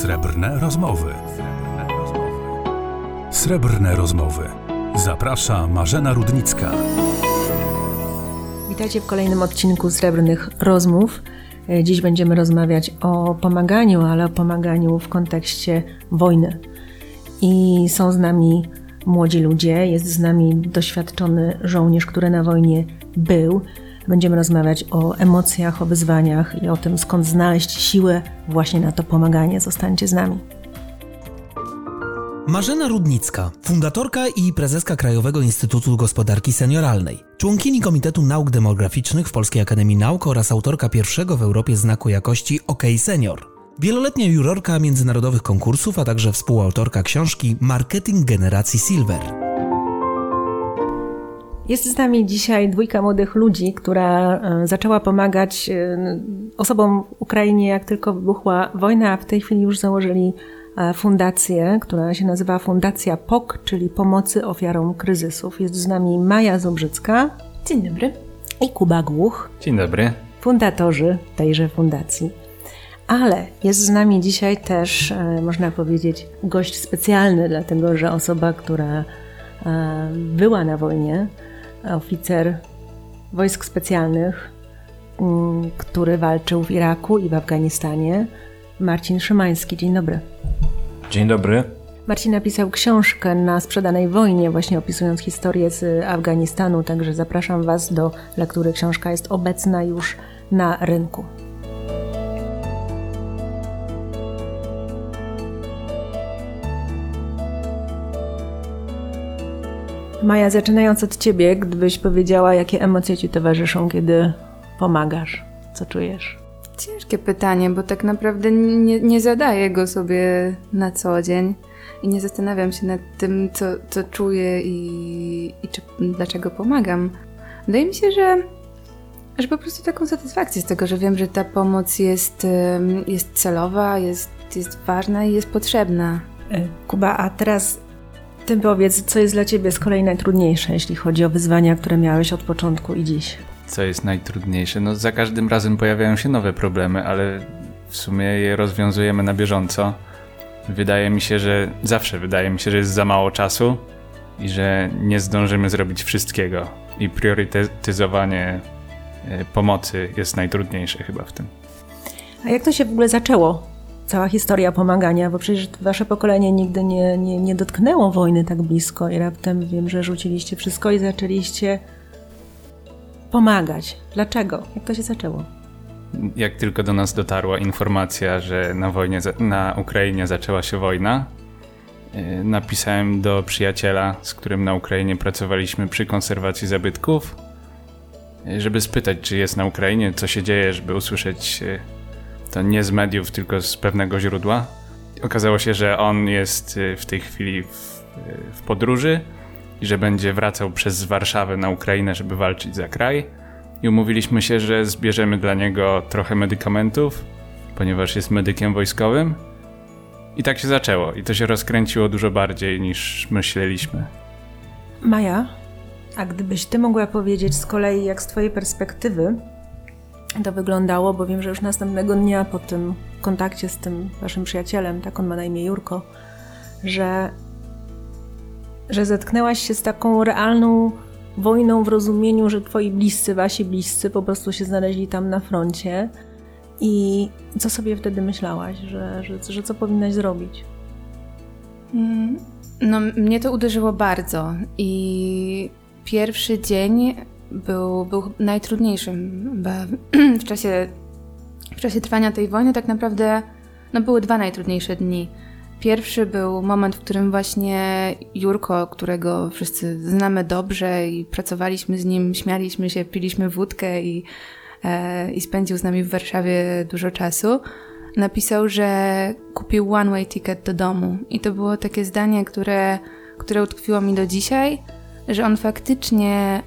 Srebrne rozmowy. Srebrne rozmowy. Zaprasza Marzena Rudnicka. Witajcie w kolejnym odcinku Srebrnych Rozmów. E, Dziś będziemy rozmawiać o pomaganiu, ale o pomaganiu w kontekście wojny. I są z nami młodzi ludzie, jest z nami doświadczony żołnierz, który na wojnie był. Będziemy rozmawiać o emocjach, o wyzwaniach i o tym, skąd znaleźć siłę właśnie na to pomaganie. Zostańcie z nami. Marzena Rudnicka, fundatorka i prezeska Krajowego Instytutu Gospodarki Senioralnej, członkini Komitetu Nauk Demograficznych w Polskiej Akademii Nauk oraz autorka pierwszego w Europie znaku jakości OK Senior. Wieloletnia jurorka międzynarodowych konkursów, a także współautorka książki Marketing Generacji Silver. Jest z nami dzisiaj dwójka młodych ludzi, która e, zaczęła pomagać e, osobom w Ukrainie, jak tylko wybuchła wojna, a w tej chwili już założyli e, fundację, która się nazywa Fundacja POK, czyli Pomocy Ofiarom Kryzysów. Jest z nami Maja Zubrzycka. Dzień dobry. I Kuba Głuch, Dzień dobry. fundatorzy tejże fundacji. Ale jest z nami dzisiaj też, można powiedzieć, gość specjalny, dlatego że osoba, która była na wojnie, oficer wojsk specjalnych, mm, który walczył w Iraku i w Afganistanie, Marcin Szymański. Dzień dobry. Dzień dobry. Marcin napisał książkę na sprzedanej wojnie, właśnie opisując historię z Afganistanu, także zapraszam Was do lektury. Książka jest obecna już na rynku. Maja, zaczynając od Ciebie, gdybyś powiedziała, jakie emocje Ci towarzyszą, kiedy pomagasz? Co czujesz? Ciężkie pytanie, bo tak naprawdę nie, nie zadaję go sobie na co dzień i nie zastanawiam się nad tym, co, co czuję i, i czy, dlaczego pomagam. Wydaje mi się, że, że po prostu taką satysfakcję z tego, że wiem, że ta pomoc jest, jest celowa, jest, jest ważna i jest potrzebna. E, Kuba, a teraz Ty powiedz, co jest dla Ciebie z kolei najtrudniejsze, jeśli chodzi o wyzwania, które miałeś od początku i dziś? Co jest najtrudniejsze? No za każdym razem pojawiają się nowe problemy, ale w sumie je rozwiązujemy na bieżąco. Wydaje mi się, że zawsze wydaje mi się, że jest za mało czasu i że nie zdążymy zrobić wszystkiego. I priorytetyzowanie e, pomocy jest najtrudniejsze chyba w tym. A jak to się w ogóle zaczęło? Cała historia pomagania, bo przecież Wasze pokolenie nigdy nie, nie, nie dotknęło wojny tak blisko i raptem wiem, że rzuciliście wszystko i zaczęliście pomagać. Dlaczego? Jak to się zaczęło? Jak tylko do nas dotarła informacja, że na wojnie, na Ukrainie zaczęła się wojna, e, napisałem do przyjaciela, z którym na Ukrainie pracowaliśmy przy konserwacji zabytków, e, żeby spytać, czy jest na Ukrainie, co się dzieje, żeby usłyszeć e, to nie z mediów, tylko z pewnego źródła. Okazało się, że on jest e, w tej chwili w, e, w podróży i że będzie wracał przez Warszawę na Ukrainę, żeby walczyć za kraj. I umówiliśmy się, że zbierzemy dla niego trochę medykamentów, ponieważ jest medykiem wojskowym. I tak się zaczęło. I to się rozkręciło dużo bardziej niż myśleliśmy. Maja, a gdybyś Ty mogła powiedzieć z kolei, jak z Twojej perspektywy to wyglądało, bo wiem, że już następnego dnia po tym kontakcie z tym Waszym przyjacielem, tak on ma na imię Jurko, że, że zetknęłaś się z taką realną wojną w rozumieniu, że Twoi bliscy, Wasi bliscy po prostu się znaleźli tam na froncie i co sobie wtedy myślałaś, że, że, że co powinnaś zrobić? Mm, No, mnie to uderzyło bardzo i pierwszy dzień był, był najtrudniejszym bo w czasie, w czasie trwania tej wojny. Tak naprawdę no, były dwa najtrudniejsze dni. Pierwszy był moment, w którym właśnie Jurko, którego wszyscy znamy dobrze i pracowaliśmy z nim, śmialiśmy się, piliśmy wódkę i, e, i spędził z nami w Warszawie dużo czasu, napisał, że kupił one-way ticket do domu. I to było takie zdanie, które, które utkwiło mi do dzisiaj, że on faktycznie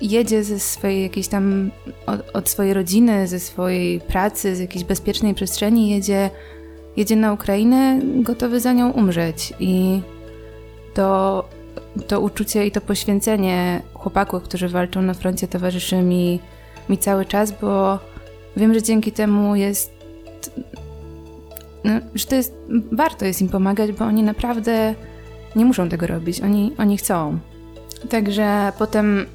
jedzie ze swojej jakiejś tam, od, od swojej rodziny, ze swojej pracy, z jakiejś bezpiecznej przestrzeni, jedzie, jedzie na Ukrainę, gotowy za nią umrzeć. I to, to uczucie i to poświęcenie chłopaków, którzy walczą na froncie, towarzyszy mi, mi cały czas, bo wiem, że dzięki temu jest no, że to jest, warto jest im pomagać, bo oni naprawdę nie muszą tego robić, oni, oni chcą. Także potem,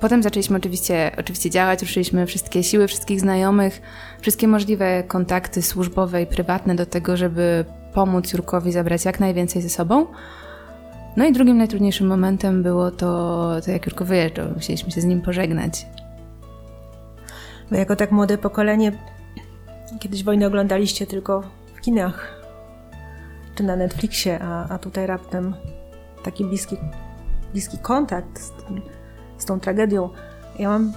potem zaczęliśmy oczywiście, oczywiście działać, ruszyliśmy wszystkie siły, wszystkich znajomych, wszystkie możliwe kontakty służbowe i prywatne do tego, żeby pomóc Jurkowi zabrać jak najwięcej ze sobą. No i drugim najtrudniejszym momentem było to, to jak Jurko wyjeżdżał. Musieliśmy się z nim pożegnać. Bo jako tak młode pokolenie, kiedyś wojnę oglądaliście tylko w kinach czy na Netflixie, a, a tutaj raptem taki bliski, bliski kontakt z, tym, z tą tragedią. Ja mam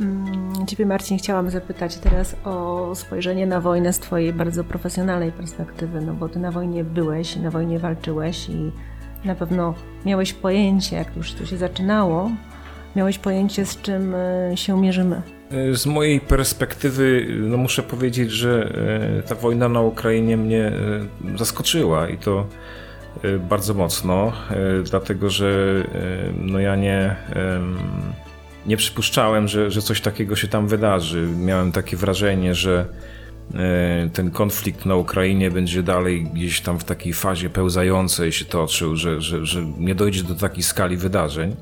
mm, Ciebie, Marcin, chciałam zapytać teraz o spojrzenie na wojnę z Twojej bardzo profesjonalnej perspektywy, no bo Ty na wojnie byłeś, na wojnie walczyłeś i na pewno miałeś pojęcie, jak już to się zaczynało, miałeś pojęcie, z czym e, się mierzymy. E, z mojej perspektywy, no muszę powiedzieć, że e, ta wojna na Ukrainie mnie zaskoczyła i to bardzo mocno, dlatego że no ja nie, nie przypuszczałem, że, że coś takiego się tam wydarzy. Miałem takie wrażenie, że ten konflikt na Ukrainie będzie dalej gdzieś tam w takiej fazie pełzającej się toczył, że, że, że nie dojdzie do takiej skali wydarzeń.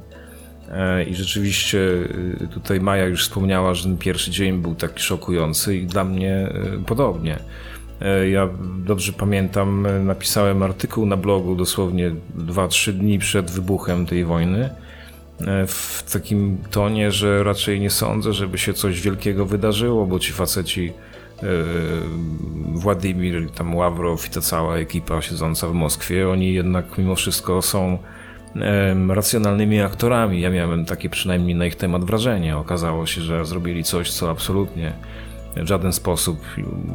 E, I rzeczywiście tutaj Maja już wspomniała, że ten pierwszy dzień był taki szokujący i dla mnie podobnie. Ja dobrze pamiętam, napisałem artykuł na blogu dosłownie 2-3 dni przed wybuchem tej wojny w takim tonie, że raczej nie sądzę, żeby się coś wielkiego wydarzyło, bo ci faceci E, Władimir, tam Ławrow i ta cała ekipa siedząca w Moskwie, oni jednak mimo wszystko są racjonalnymi aktorami. Ja miałem takie przynajmniej na ich temat wrażenie. Okazało się, że zrobili coś, co absolutnie w żaden sposób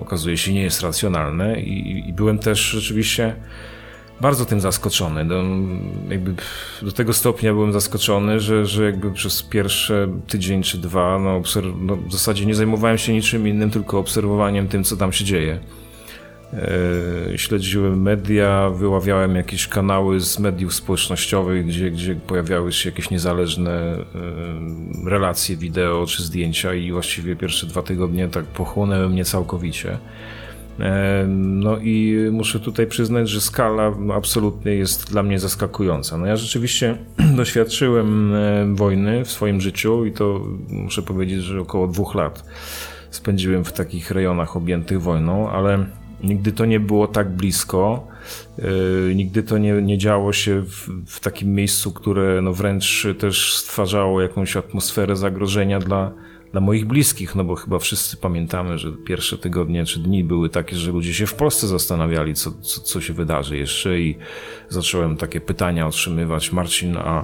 okazuje się nie jest racjonalne i, i byłem też rzeczywiście bardzo tym zaskoczony. Do, jakby do tego stopnia byłem zaskoczony, że, że jakby przez pierwsze tydzień czy dwa no, no, w zasadzie nie zajmowałem się niczym innym, tylko obserwowaniem tym, co tam się dzieje. E, śledziłem media, wyławiałem jakieś kanały z mediów społecznościowych, gdzie, gdzie pojawiały się jakieś niezależne e, relacje wideo czy zdjęcia i właściwie pierwsze dwa tygodnie tak pochłonęły mnie całkowicie. E, no i muszę tutaj przyznać, że skala absolutnie jest dla mnie zaskakująca. No ja rzeczywiście doświadczyłem wojny w swoim życiu i to muszę powiedzieć, że około dwóch lat spędziłem w takich rejonach objętych wojną, ale nigdy to nie było tak blisko, e, nigdy to nie, nie działo się w, w takim miejscu, które no wręcz też stwarzało jakąś atmosferę zagrożenia dla, dla moich bliskich, no bo chyba wszyscy pamiętamy, że pierwsze tygodnie czy dni były takie, że ludzie się w Polsce zastanawiali, co, co, co się wydarzy jeszcze i zacząłem takie pytania otrzymywać. Marcin, a,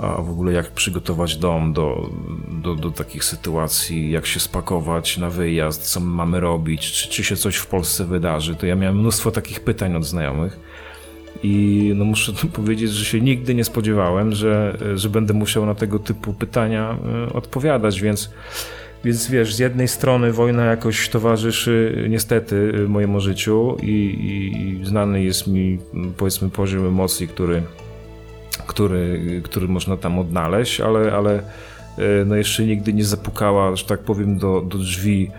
a w ogóle jak przygotować dom do, do, do takich sytuacji, jak się spakować na wyjazd, co mamy robić, czy, czy się coś w Polsce wydarzy, to ja miałem mnóstwo takich pytań od znajomych. I no muszę powiedzieć, że się nigdy nie spodziewałem, że, że będę musiał na tego typu pytania e, odpowiadać, więc, więc wiesz, z jednej strony wojna jakoś towarzyszy niestety mojemu życiu i, i, i znany jest mi powiedzmy poziom emocji, który, który, który można tam odnaleźć, ale, ale e, no jeszcze nigdy nie zapukała, że tak powiem, do, do drzwi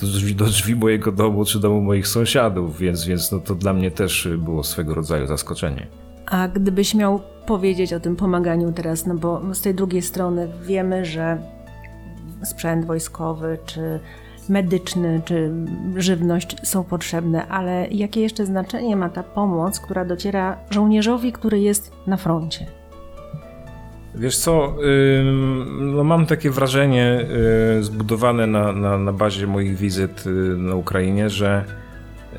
do drzwi, do drzwi mojego domu czy domu moich sąsiadów, więc, więc no to dla mnie też było swego rodzaju zaskoczenie. A gdybyś miał powiedzieć o tym pomaganiu teraz, no bo z tej drugiej strony wiemy, że sprzęt wojskowy czy medyczny czy żywność są potrzebne, ale jakie jeszcze znaczenie ma ta pomoc, która dociera żołnierzowi, który jest na froncie? Wiesz co, no mam takie wrażenie y, zbudowane na, na, na bazie moich wizyt y, na Ukrainie, że,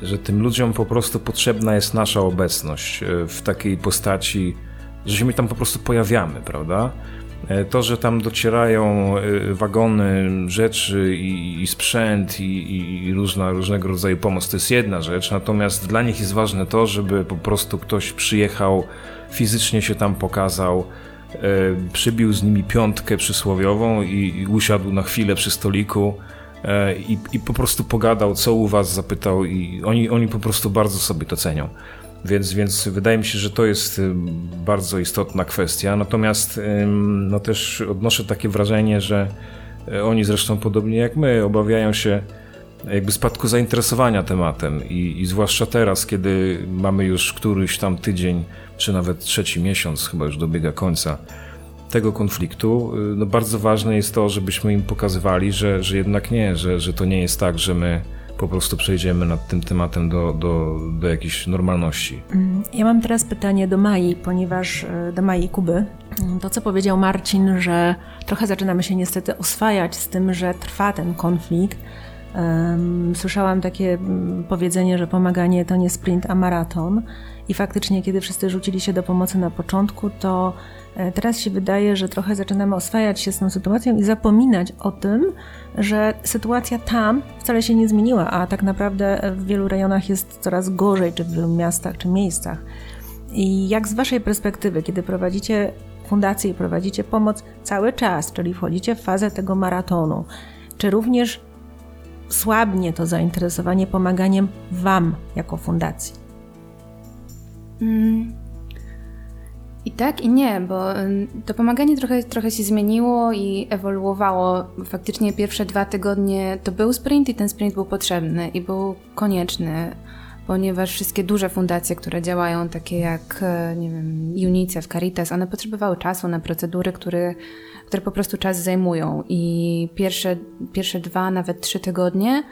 że tym ludziom po prostu potrzebna jest nasza obecność y, w takiej postaci, że się my tam po prostu pojawiamy, prawda? E, to, że tam docierają wagony, rzeczy i, i sprzęt i, i różna, różnego rodzaju pomoc, to jest jedna rzecz, natomiast dla nich jest ważne to, żeby po prostu ktoś przyjechał, fizycznie się tam pokazał, E, przybił z nimi piątkę przysłowiową i, i usiadł na chwilę przy stoliku e, i, i, po prostu pogadał, co u was, zapytał i oni, oni po prostu bardzo sobie to cenią. Więc, więc wydaje mi się, że to jest y, bardzo istotna kwestia. Natomiast no też odnoszę takie wrażenie, że e, oni zresztą podobnie jak my obawiają się jakby spadku zainteresowania tematem i, i zwłaszcza teraz, kiedy mamy już któryś tam tydzień, czy nawet trzeci miesiąc, chyba już dobiega końca tego konfliktu, y, no bardzo ważne jest to, żebyśmy im pokazywali, że, że jednak nie, że, że to nie jest tak, że my po prostu przejdziemy nad tym tematem do, do, do jakiejś normalności. Mm, ja mam teraz pytanie do Mai, ponieważ e, do Mai i Kuby. Mm, to, co powiedział Marcin, że trochę zaczynamy się niestety oswajać z tym, że trwa ten konflikt. Słyszałam takie mm, powiedzenie, że pomaganie to nie sprint, a maraton. I faktycznie, kiedy wszyscy rzucili się do pomocy na początku, to teraz się wydaje, że trochę zaczynamy oswajać się z tą sytuacją i zapominać o tym, że sytuacja tam wcale się nie zmieniła, a tak naprawdę w wielu rejonach jest coraz gorzej, czy w wielu miastach, czy miejscach. I jak z Waszej perspektywy, kiedy prowadzicie fundację i prowadzicie pomoc cały czas, czyli wchodzicie w fazę tego maratonu, czy również słabnie to zainteresowanie pomaganiem Wam jako fundacji? Mm. I tak, i nie, bo to pomaganie trochę, trochę się zmieniło i ewoluowało. Faktycznie pierwsze dwa tygodnie to był sprint i ten sprint był potrzebny i był konieczny, ponieważ wszystkie duże fundacje, które działają, takie jak, e, nie wiem, UNICEF, Caritas, one potrzebowały czasu na procedury, które, które po prostu czas zajmują. I pierwsze, pierwsze dwa, nawet trzy tygodnie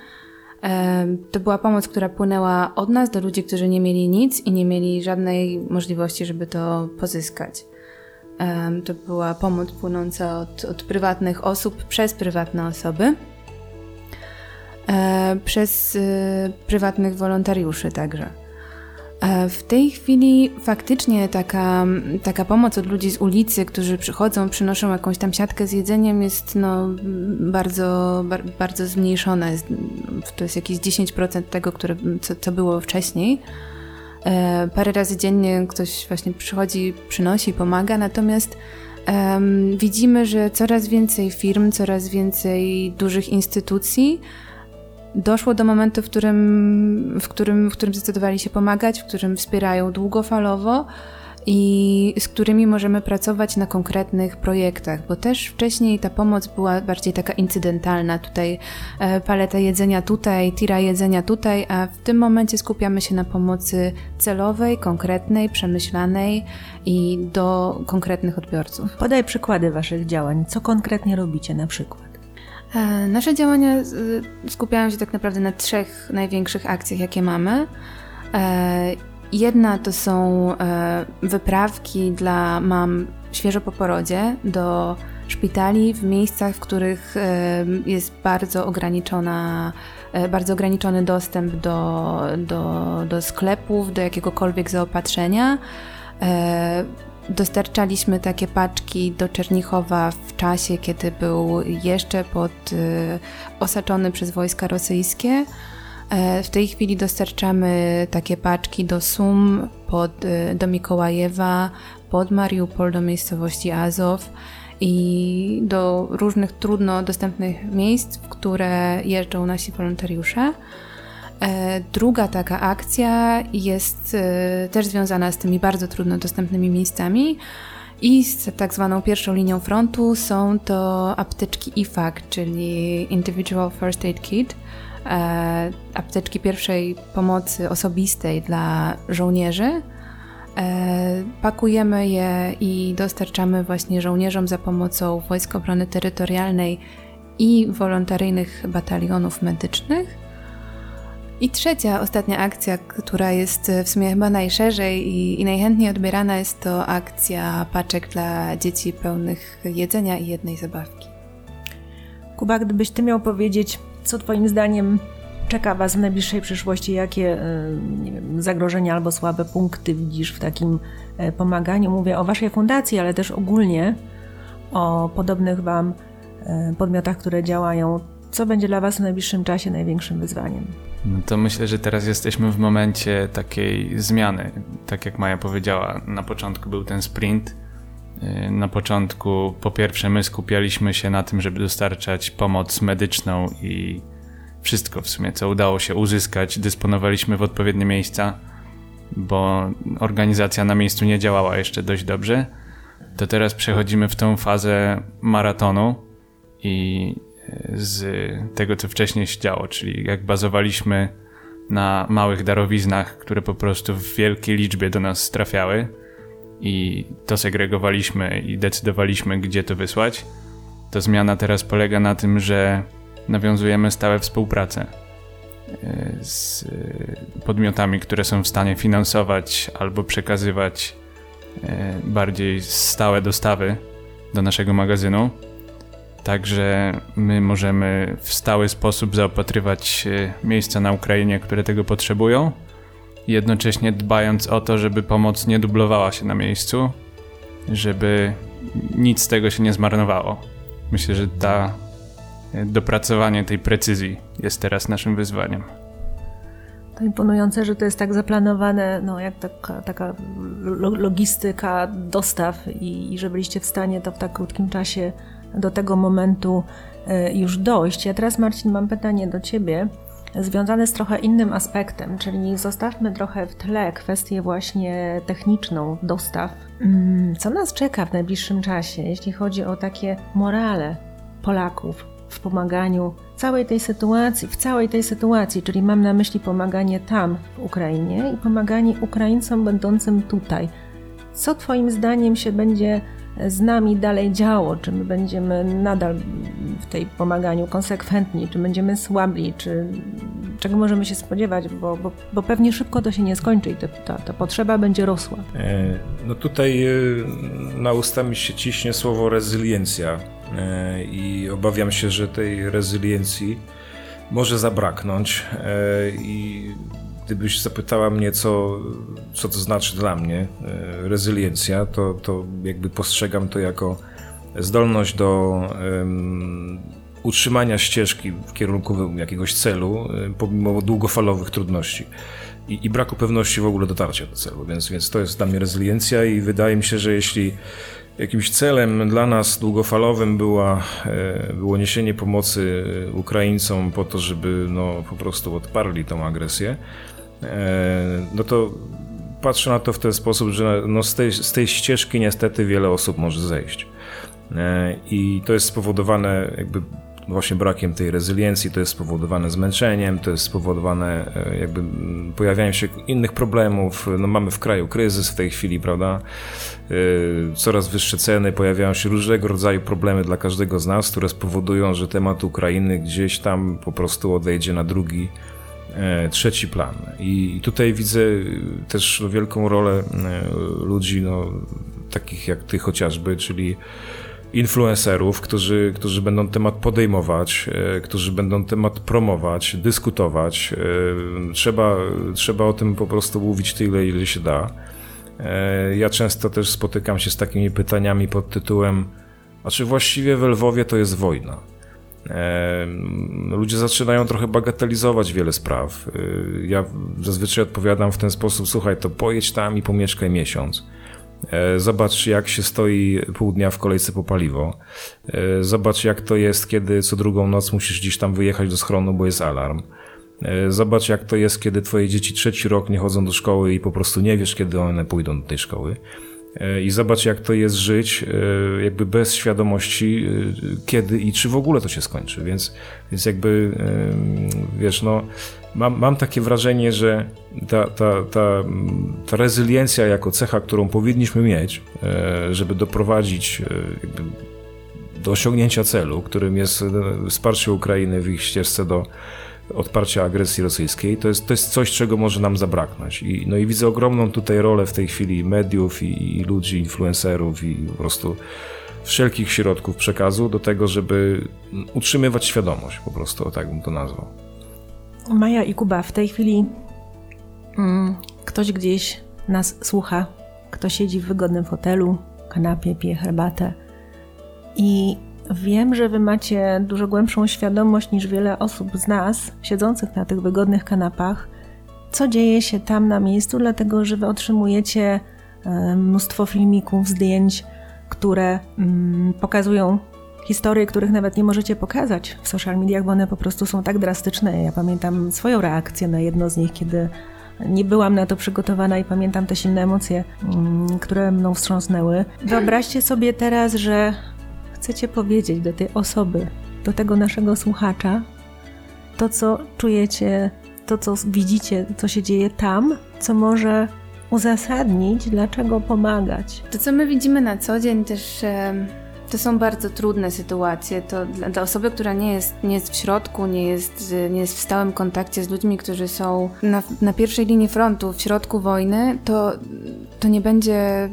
to była pomoc, która płynęła od nas do ludzi, którzy nie mieli nic i nie mieli żadnej możliwości, żeby to pozyskać. To była pomoc płynąca od, od prywatnych osób przez prywatne osoby, e, przez y, prywatnych wolontariuszy także. E, w tej chwili faktycznie taka, taka pomoc od ludzi z ulicy, którzy przychodzą, przynoszą jakąś tam siatkę z jedzeniem, jest no, bardzo, bar, bardzo zmniejszona. Jest, to jest jakieś 10% tego, które, co, co było wcześniej. E, parę razy dziennie ktoś właśnie przychodzi, przynosi, pomaga, natomiast um, widzimy, że coraz więcej firm, coraz więcej dużych instytucji doszło do momentu, w którym, w, którym, w którym zdecydowali się pomagać, w którym wspierają długofalowo i z którymi możemy pracować na konkretnych projektach, bo też wcześniej ta pomoc była bardziej taka incydentalna. Tutaj e, paleta jedzenia tutaj, tira jedzenia tutaj, a w tym momencie skupiamy się na pomocy celowej, konkretnej, przemyślanej i do konkretnych odbiorców. Podaj przykłady Waszych działań. Co konkretnie robicie na przykład? E, nasze działania skupiają się tak naprawdę na trzech największych akcjach, jakie mamy. E, jedna to są e, wyprawki dla mam świeżo po porodzie do szpitali w miejscach, w których jest bardzo ograniczona bardzo ograniczony dostęp do, do, do sklepów, do jakiegokolwiek zaopatrzenia. Dostarczaliśmy takie paczki do Czernichowa w czasie, kiedy był jeszcze pod, y, osaczony przez wojska rosyjskie. E, w tej chwili dostarczamy takie paczki do Sum, pod, y, do Mikołajewa, pod Mariupol, do miejscowości Azow i do różnych trudno dostępnych miejsc, w które jeżdżą nasi wolontariusze. E, druga taka akcja jest e, też związana z tymi bardzo trudno dostępnymi miejscami i z tak zwaną pierwszą linią frontu są to apteczki IFAC, czyli Individual First Aid Kit, e, apteczki pierwszej pomocy osobistej dla żołnierzy. Pakujemy je i dostarczamy właśnie żołnierzom za pomocą Wojsk Obrony Terytorialnej i wolontaryjnych batalionów medycznych. I trzecia, ostatnia akcja, która jest w sumie chyba najszerzej i, i, najchętniej odbierana, jest to akcja paczek dla dzieci pełnych jedzenia i jednej zabawki. Kuba, gdybyś ty miał powiedzieć, co Twoim zdaniem czeka Was w najbliższej przyszłości, jakie y, wiem, zagrożenia albo słabe punkty widzisz w takim e, pomaganiu? Mówię o Waszej fundacji, ale też ogólnie o podobnych Wam e, podmiotach, które działają. Co będzie dla Was w najbliższym czasie największym wyzwaniem? No to myślę, że teraz jesteśmy w momencie takiej zmiany. Tak jak Maja powiedziała, na początku był ten sprint. Y, na początku, po pierwsze, my skupialiśmy się na tym, żeby dostarczać pomoc medyczną i wszystko w sumie, co udało się uzyskać, dysponowaliśmy w odpowiednie miejsca, bo organizacja na miejscu nie działała jeszcze dość dobrze. To teraz przechodzimy w tą fazę maratonu i z tego, co wcześniej się działo, czyli jak bazowaliśmy na małych darowiznach, które po prostu w wielkiej liczbie do nas trafiały i to segregowaliśmy i decydowaliśmy, gdzie to wysłać, to zmiana teraz polega na tym, że nawiązujemy stałe współpracę e, z podmiotami, które są w stanie finansować albo przekazywać e, bardziej stałe dostawy do naszego magazynu. Także my możemy w stały sposób zaopatrywać e, miejsca na Ukrainie, które tego potrzebują, jednocześnie dbając o to, żeby pomoc nie dublowała się na miejscu, żeby nic z tego się nie zmarnowało. Myślę, że ta e, dopracowanie tej precyzji jest teraz naszym wyzwaniem. To imponujące, że to jest tak zaplanowane, no jak taka, taka logistyka dostaw i, i że byliście w stanie to w tak krótkim czasie do tego momentu e, już dojść. Ja teraz, Marcin, mam pytanie do Ciebie, związane z trochę innym aspektem, czyli zostawmy trochę w tle kwestię właśnie techniczną dostaw. Mm, co nas czeka w najbliższym czasie, jeśli chodzi o takie morale Polaków w pomaganiu całej tej sytuacji, w całej tej sytuacji, czyli mam na myśli pomaganie tam w Ukrainie i pomaganie Ukraińcom będącym tutaj. Co Twoim zdaniem się będzie z nami dalej działo, czy my będziemy nadal w tej pomaganiu konsekwentni, czy będziemy słabli, czy czego możemy się spodziewać, bo, bo, bo pewnie szybko to się nie skończy i to, ta, potrzeba będzie rosła. E, no tutaj e, na usta mi się ciśnie słowo rezyliencja e, i obawiam się, że tej rezyliencji może zabraknąć i gdybyś zapytała mnie, co, co to znaczy dla mnie e, rezyliencja, to, to jakby postrzegam to jako zdolność do utrzymania ścieżki w kierunku jakiegoś celu, e, pomimo długofalowych trudności. I, i, braku pewności w ogóle dotarcia do celu. Więc, więc to jest dla mnie rezyliencja i wydaje mi się, że jeśli jakimś celem dla nas długofalowym była, e, było niesienie pomocy Ukraińcom po to, żeby no, po prostu odparli tą agresję, no to patrzę na to w ten sposób, że no z, tej, z tej ścieżki niestety wiele osób może zejść. E, I to jest spowodowane jakby właśnie brakiem tej rezyliencji, to jest spowodowane zmęczeniem, to jest spowodowane e, jakby pojawianiem się innych problemów. No mamy w kraju kryzys w tej chwili, prawda? Coraz wyższe ceny, pojawiają się różnego rodzaju problemy dla każdego z nas, które spowodują, że temat Ukrainy gdzieś tam po prostu odejdzie na drugi E, trzeci plan. I tutaj widzę też wielką rolę e, ludzi, no, takich jak ty chociażby, czyli influencerów, którzy, którzy będą temat podejmować, e, którzy będą temat promować, dyskutować. Trzeba, trzeba o tym po prostu mówić tyle, ile się da. Ja często też spotykam się z takimi pytaniami pod tytułem a czy właściwie w Lwowie to jest wojna? Ludzie zaczynają trochę bagatelizować wiele spraw. Y, ja zazwyczaj odpowiadam w ten sposób: słuchaj, to pojedź tam i pomieszkaj miesiąc. E, zobacz, jak się stoi pół dnia w kolejce po paliwo. E, zobacz, jak to jest, kiedy co drugą noc musisz gdzieś tam wyjechać do schronu, bo jest alarm. E, zobacz, jak to jest, kiedy twoje dzieci trzeci rok nie chodzą do szkoły i po prostu nie wiesz, kiedy one pójdą do tej szkoły. E, i zobacz, jak to jest żyć e, jakby bez świadomości, e, kiedy i czy w ogóle to się skończy. Więc, więc jakby, wiesz, no, mam, mam takie wrażenie, że ta, ta, ta, ta rezyliencja jako cecha, którą powinniśmy mieć, żeby doprowadzić do osiągnięcia celu, którym jest wsparcie Ukrainy w ich ścieżce do odparcia agresji rosyjskiej, to jest, to jest coś, czego może nam zabraknąć. I, no i widzę ogromną tutaj rolę w tej chwili mediów i, i ludzi, influencerów i po prostu wszelkich środków przekazu do tego, żeby utrzymywać świadomość, po prostu, tak bym to nazwał. Maja i Kuba, w tej chwili mm, ktoś gdzieś nas słucha, kto siedzi w wygodnym fotelu, kanapie, pije herbatę i Wiem, że Wy macie dużo głębszą świadomość niż wiele osób z nas, siedzących na tych wygodnych kanapach, co dzieje się tam na miejscu, dlatego że Wy otrzymujecie e, mnóstwo filmików, zdjęć, które mm, pokazują historie, których nawet nie możecie pokazać w social mediach, bo one po prostu są tak drastyczne. Ja pamiętam swoją reakcję na jedno z nich, kiedy nie byłam na to przygotowana i pamiętam te silne emocje, mm, które mną wstrząsnęły. Wyobraźcie sobie teraz, że chcecie powiedzieć do tej osoby, do tego naszego słuchacza, to co czujecie, to co widzicie, co się dzieje tam, co może uzasadnić, dlaczego pomagać. To, co my widzimy na co dzień, też e, to są bardzo trudne sytuacje. To dla, dla, osoby, która nie jest, nie jest w środku, nie jest, nie jest w stałym kontakcie z ludźmi, którzy są na, na pierwszej linii frontu, w środku wojny, to, to nie będzie.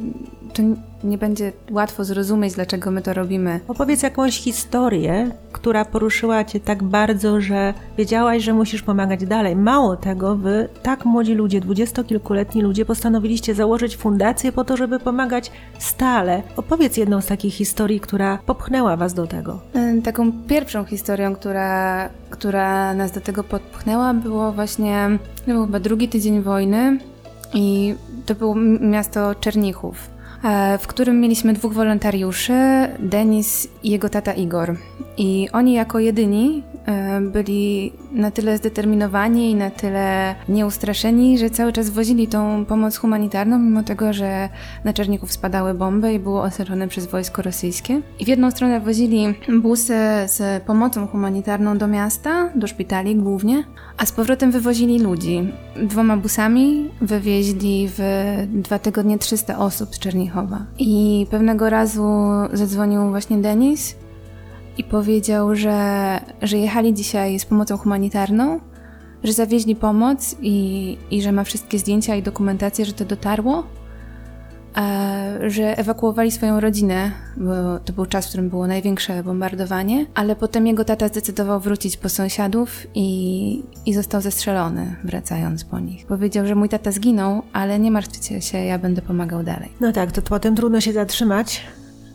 To nie będzie łatwo zrozumieć, dlaczego my to robimy. Opowiedz jakąś historię, która poruszyła cię tak bardzo, że wiedziałaś, że musisz pomagać dalej. Mało tego, wy, tak młodzi ludzie, dwudziestokilkuletni ludzie, postanowiliście założyć fundację po to, żeby pomagać stale. Opowiedz jedną z takich historii, która popchnęła was do tego. Taką pierwszą historią, która, która nas do tego popchnęła, było właśnie, był chyba drugi tydzień wojny i to było miasto Czernichów. E, w którym mieliśmy dwóch wolontariuszy, Denis i jego tata Igor. I oni jako jedyni byli na tyle zdeterminowani i na tyle nieustraszeni, że cały czas wozili tą pomoc humanitarną, mimo tego, że na Czerników spadały bomby i było osaczone przez wojsko rosyjskie. I w jedną stronę wozili busy z pomocą humanitarną do miasta, do szpitali głównie, a z powrotem wywozili ludzi. Dwoma busami wywieźli w dwa tygodnie 300 osób z Czernichowa. I pewnego razu zadzwonił właśnie Denis i powiedział, że, że jechali dzisiaj z pomocą humanitarną, że zawieźli pomoc i, i że ma wszystkie zdjęcia i dokumentację, że to dotarło, że ewakuowali swoją rodzinę, bo to był czas, w którym było największe bombardowanie, ale potem jego tata zdecydował wrócić po sąsiadów i, i został zestrzelony, wracając po nich. Powiedział, że mój tata zginął, ale nie martwcie się, ja będę pomagał dalej. No tak, to potem trudno się zatrzymać,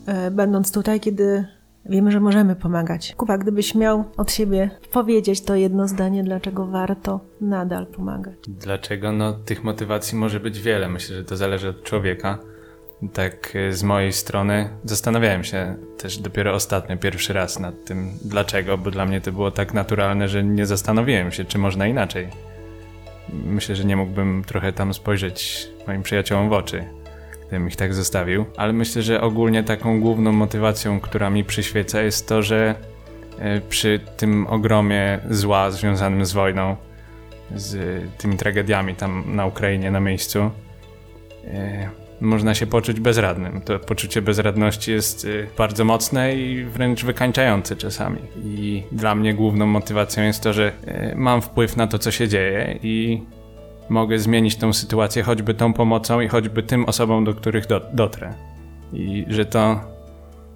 e, będąc tutaj, kiedy Wiemy, że możemy pomagać. Kuba, gdybyś miał od siebie powiedzieć to jedno zdanie, dlaczego warto nadal pomagać? Dlaczego? No, tych motywacji może być wiele. Myślę, że to zależy od człowieka. Tak e, z mojej strony zastanawiałem się też dopiero ostatnio, pierwszy raz nad tym dlaczego, bo dla mnie to było tak naturalne, że nie zastanowiłem się, czy można inaczej. Myślę, że nie mógłbym trochę tam spojrzeć moim przyjaciołom w oczy gdybym ich tak zostawił. Ale myślę, że ogólnie taką główną motywacją, która mi przyświeca, jest to, że e, przy tym ogromie zła związanym z wojną, z tymi tragediami tam na Ukrainie, na miejscu, e, można się poczuć bezradnym. To poczucie bezradności jest e, bardzo mocne i wręcz wykańczające czasami. I dla mnie główną motywacją jest to, że mam wpływ na to, co się dzieje i mogę zmienić tą sytuację choćby tą pomocą i choćby tym osobom, do których do, dotrę. I że to,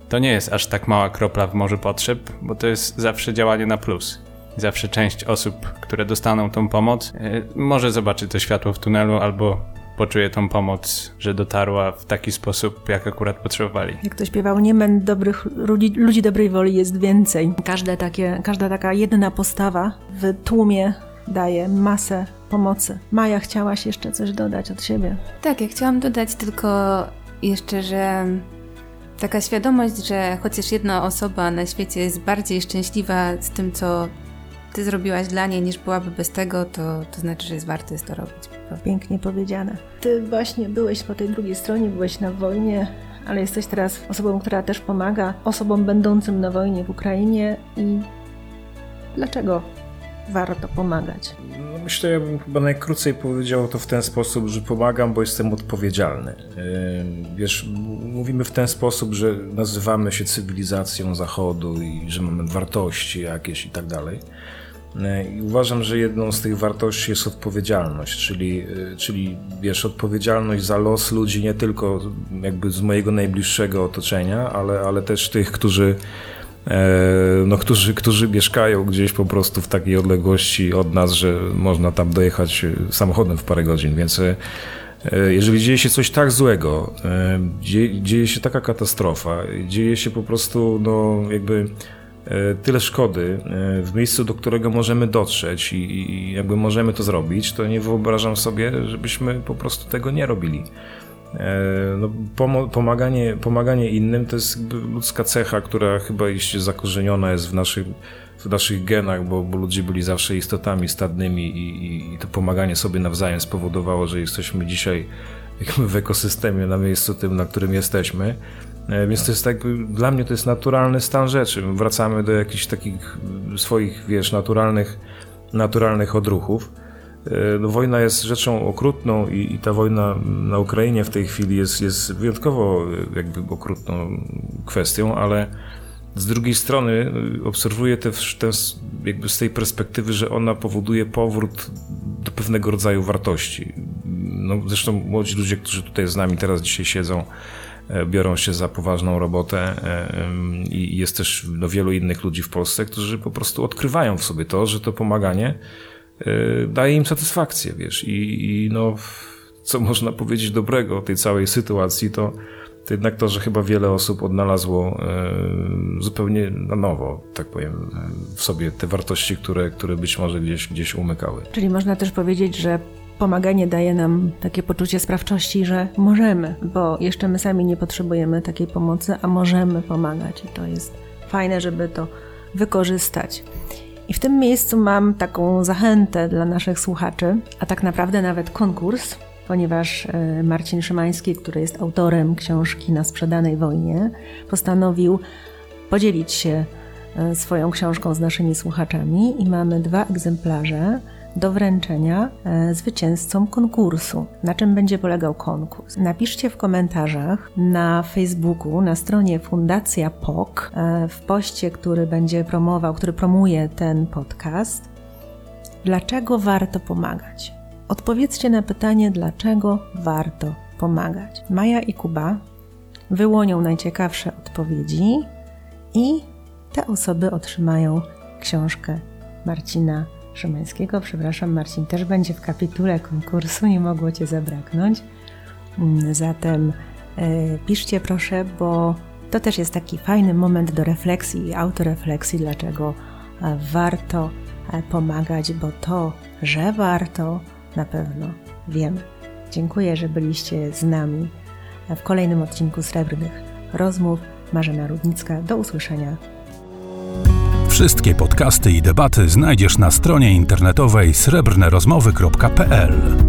to nie jest aż tak mała kropla w morzu potrzeb, bo to jest zawsze działanie na plus. Zawsze część osób, które dostaną tą pomoc, yy, może zobaczyć to światło w tunelu albo poczuje tą pomoc, że dotarła w taki sposób, jak akurat potrzebowali. Jak to śpiewał Niemen, dobrych ludzi, ludzi dobrej woli jest więcej. Każde takie, każda taka jedna postawa w tłumie daje masę pomocy. Maja, chciałaś jeszcze coś dodać od siebie? Tak, ja chciałam dodać tylko jeszcze, że taka świadomość, że chociaż jedna osoba na świecie jest bardziej szczęśliwa z tym, co ty zrobiłaś dla niej, niż byłaby bez tego, to, to znaczy, że jest warto jest to robić. Pięknie powiedziane. Ty właśnie byłeś po tej drugiej stronie, byłeś na wojnie, ale jesteś teraz osobą, która też pomaga osobom będącym na wojnie w Ukrainie i dlaczego warto pomagać? Myślę, ja bym chyba najkrócej powiedział to w ten sposób, że pomagam, bo jestem odpowiedzialny. Wiesz, mówimy w ten sposób, że nazywamy się cywilizacją Zachodu i że mamy wartości jakieś i tak dalej. I uważam, że jedną z tych wartości jest odpowiedzialność, czyli, y, czyli wiesz, odpowiedzialność za los ludzi nie tylko jakby z mojego najbliższego otoczenia, ale, ale też tych, którzy E, no, którzy, którzy mieszkają gdzieś po prostu w takiej odległości od nas, że można tam dojechać samochodem w parę godzin, więc e, jeżeli dzieje się coś tak złego, e, dzieje, dzieje się taka katastrofa, dzieje się po prostu no, jakby tyle szkody w miejscu, do którego możemy dotrzeć i, i jakby możemy to zrobić, to nie wyobrażam sobie, żebyśmy po prostu tego nie robili. E, no, pomaganie, pomaganie innym to jest ludzka cecha, która chyba jeszcze zakorzeniona jest w naszych, w naszych genach, bo, bo ludzie byli zawsze istotami stadnymi i, i, i to pomaganie sobie nawzajem spowodowało, że jesteśmy dzisiaj w ekosystemie na miejscu tym, na którym jesteśmy. E, więc to jest tak, dla mnie to jest naturalny stan rzeczy. Wracamy do jakichś takich swoich, wiesz, naturalnych, naturalnych odruchów. E, no, wojna jest rzeczą okrutną i, i, ta wojna na Ukrainie w tej chwili jest, jest wyjątkowo e, jakby okrutną kwestią, ale z drugiej strony obserwuję te, te, jakby z tej perspektywy, że ona powoduje powrót do pewnego rodzaju wartości. No, zresztą młodzi ludzie, którzy tutaj z nami teraz dzisiaj siedzą, E, biorą się za poważną robotę e, i jest też no, wielu innych ludzi w Polsce, którzy po prostu odkrywają w sobie to, że to pomaganie e, daje im satysfakcję, wiesz, i, i no, co można powiedzieć dobrego o tej całej sytuacji, to, to jednak to, że chyba wiele osób odnalazło zupełnie na nowo, tak powiem, w sobie te wartości, które, które być może gdzieś, gdzieś umykały. Czyli można też powiedzieć, że pomaganie daje nam takie poczucie sprawczości, że możemy, bo jeszcze my sami nie potrzebujemy takiej pomocy, a możemy pomagać. I to jest fajne, żeby to wykorzystać. I w tym miejscu mam taką zachętę dla naszych słuchaczy, a tak naprawdę nawet konkurs, ponieważ e, Marcin Szymański, który jest autorem książki Na sprzedanej wojnie, postanowił podzielić się e, swoją książką z naszymi słuchaczami i mamy dwa egzemplarze do wręczenia e, zwycięzcom konkursu. Na czym będzie polegał konkurs? Napiszcie w komentarzach na Facebooku, na stronie Fundacja POK, e, w poście, który będzie promował, który promuje ten podcast, dlaczego warto pomagać. Odpowiedzcie na pytanie, dlaczego warto pomagać. Maja i Kuba wyłonią najciekawsze odpowiedzi i te osoby otrzymają książkę Marcina Szymańskiego. Przepraszam, Marcin też będzie w kapitule konkursu, nie mogło Cię zabraknąć. Mm, zatem e, piszcie proszę, bo to też jest taki fajny moment do refleksji i autorefleksji, dlaczego e, warto e, pomagać, bo to, że warto, na pewno wiemy. Dziękuję, że byliście z nami w kolejnym odcinku Srebrnych Rozmów. Marzena Rudnicka. Do usłyszenia Wszystkie podcasty i debaty znajdziesz na stronie internetowej srebrnerozmowy.pl.